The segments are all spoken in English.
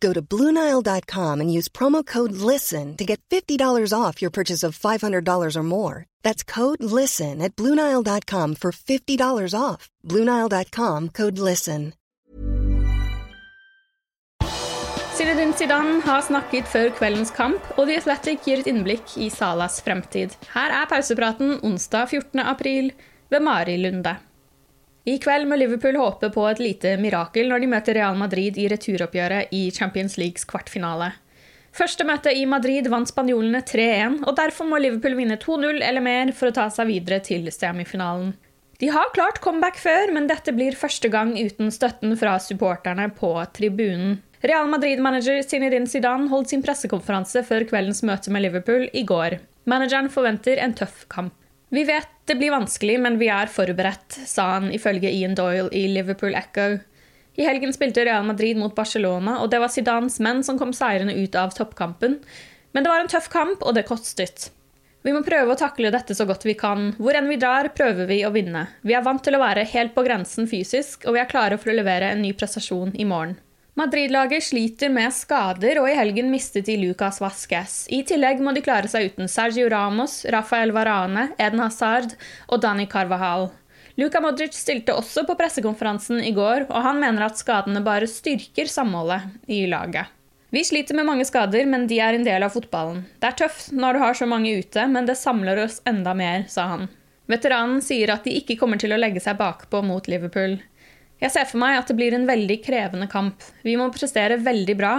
Go to Bluenile.com and use promo code LISTEN to get $50 off your purchase of $500 or more. That's code LISTEN at Bluenile.com for $50 off. Bluenile.com code LISTEN. Zinedine Zidane har snakket før kveldens kamp, og The Athletic gir et innblikk i Salahs fremtid. Her er pausepraten onsdag 14. april ved Mari Lunde. I kveld må Liverpool håpe på et lite mirakel når de møter Real Madrid i returoppgjøret i Champions Leagues kvartfinale. Første møte i Madrid vant spanjolene 3-1, og derfor må Liverpool vinne 2-0 eller mer for å ta seg videre til semifinalen. De har klart comeback før, men dette blir første gang uten støtten fra supporterne på tribunen. Real Madrid-manager Zinedine Zidane holdt sin pressekonferanse før kveldens møte med Liverpool i går. Manageren forventer en tøff kamp. Vi vet det blir vanskelig, men vi er forberedt, sa han ifølge Ian Doyle i Liverpool Echo. I helgen spilte Real Madrid mot Barcelona, og det var Zidanes menn som kom seirende ut av toppkampen. Men det var en tøff kamp, og det kostet. Vi må prøve å takle dette så godt vi kan. Hvor enn vi drar, prøver vi å vinne. Vi er vant til å være helt på grensen fysisk, og vi er klare for å levere en ny prestasjon i morgen. Madrid-laget sliter med skader, og i helgen mistet de Lucas Vasques. I tillegg må de klare seg uten Sergio Ramos, Rafael Varane, Eden Hazard og Dani Carvajal. Luka Modric stilte også på pressekonferansen i går, og han mener at skadene bare styrker samholdet i laget. Vi sliter med mange skader, men de er en del av fotballen. Det er tøft når du har så mange ute, men det samler oss enda mer, sa han. Veteranen sier at de ikke kommer til å legge seg bakpå mot Liverpool. Jeg ser for meg at det blir en veldig krevende kamp. Vi må prestere veldig bra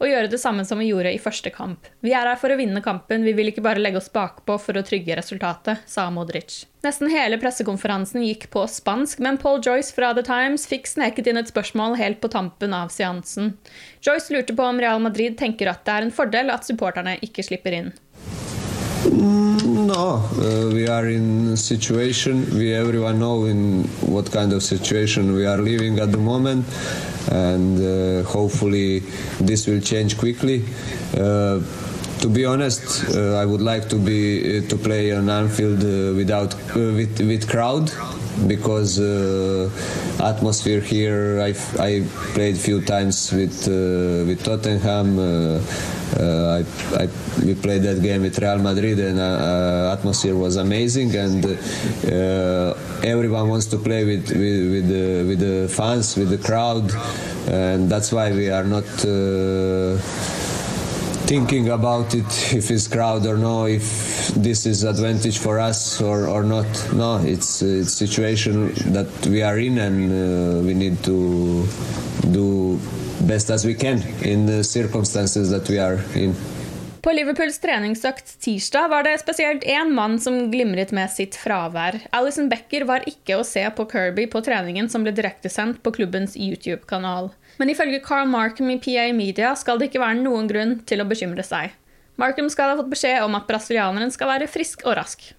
og gjøre det samme som vi gjorde i første kamp. Vi er her for å vinne kampen, vi vil ikke bare legge oss bakpå for å trygge resultatet, sa Modric. Nesten hele pressekonferansen gikk på spansk, men Paul Joyce fra The Times fikk sneket inn et spørsmål helt på tampen av seansen. Joyce lurte på om Real Madrid tenker at det er en fordel at supporterne ikke slipper inn. No, uh, we are in situation. We everyone know in what kind of situation we are living at the moment, and uh, hopefully this will change quickly. Uh, to be honest, uh, I would like to be uh, to play on Anfield uh, without with with crowd because atmosphere here. I I played few times with with Tottenham. Uh, I, I, we played that game with Real Madrid and uh, uh atmosphere was amazing and uh, everyone wants to play with with, with, the, with the fans with the crowd and that's why we are not uh, thinking about it if it's crowd or no if this is advantage for us or, or not no it's it's situation that we are in and uh, we need to do best as we can in the circumstances that we are in. På Liverpools treningsøkt tirsdag var det spesielt én mann som glimret med sitt fravær. Alison Becker var ikke å se på Kirby på treningen som ble direktesendt på klubbens YouTube-kanal. Men ifølge Carl Markham i PA Media skal det ikke være noen grunn til å bekymre seg. Markham skal ha fått beskjed om at brasilianeren skal være frisk og rask.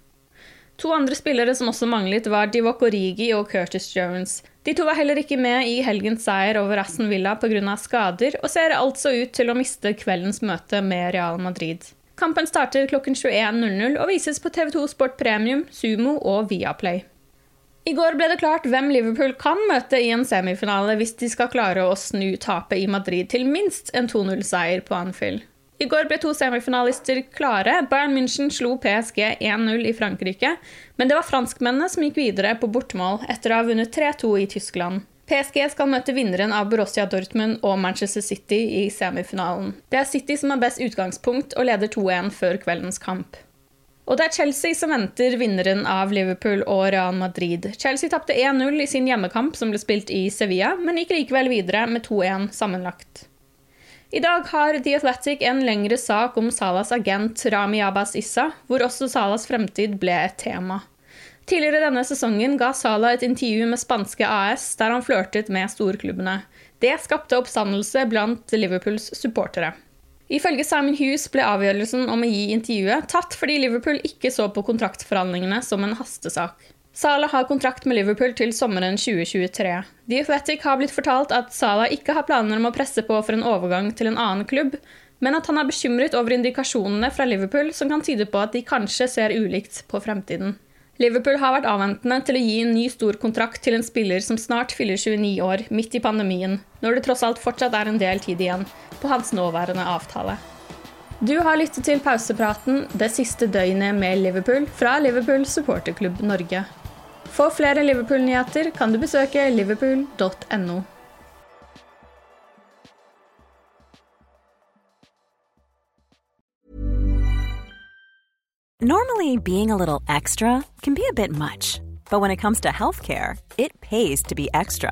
To andre spillere som også manglet, var Divock Origi og Curtis Jones. De to var heller ikke med i helgens seier over Aston Villa pga. skader, og ser altså ut til å miste kveldens møte med Real Madrid. Kampen starter klokken 21.00 og vises på TV2 Sport Premium, Sumo og Viaplay. I går ble det klart hvem Liverpool kan møte i en semifinale hvis de skal klare å snu tapet i Madrid til minst en 2-0-seier på Anfield. I går ble to semifinalister klare. Bayern München slo PSG 1-0 i Frankrike, men det var franskmennene som gikk videre på bortemål etter å ha vunnet 3-2 i Tyskland. PSG skal møte vinneren av Borussia Dortmund og Manchester City i semifinalen. Det er City som har best utgangspunkt og leder 2-1 før kveldens kamp. Og det er Chelsea som venter vinneren av Liverpool og Real Madrid. Chelsea tapte 1-0 i sin hjemmekamp som ble spilt i Sevilla, men gikk likevel videre med 2-1 sammenlagt. I dag har The Athletic en lengre sak om Salas agent Rami Abbas Issa, hvor også Salas fremtid ble et tema. Tidligere denne sesongen ga Sala et intervju med spanske AS der han flørtet med storklubbene. Det skapte oppstandelse blant Liverpools supportere. Ifølge Simon Hughes ble avgjørelsen om å gi intervjuet tatt fordi Liverpool ikke så på kontraktforhandlingene som en hastesak. Salah har kontrakt med Liverpool til sommeren 2023. The Athletic har blitt fortalt at Salah ikke har planer om å presse på for en overgang til en annen klubb, men at han er bekymret over indikasjonene fra Liverpool som kan tyde på at de kanskje ser ulikt på fremtiden. Liverpool har vært avventende til å gi en ny stor kontrakt til en spiller som snart fyller 29 år, midt i pandemien, når det tross alt fortsatt er en del tid igjen på hans nåværende avtale. Du har lyttet til pausepraten det siste døgnet med Liverpool fra Liverpool supporterklubb Norge. For flere Liverpool-nyheter kan du besøke liverpool.no. Normally, being a little extra can be a bit much, but when it comes to healthcare, it pays to be extra.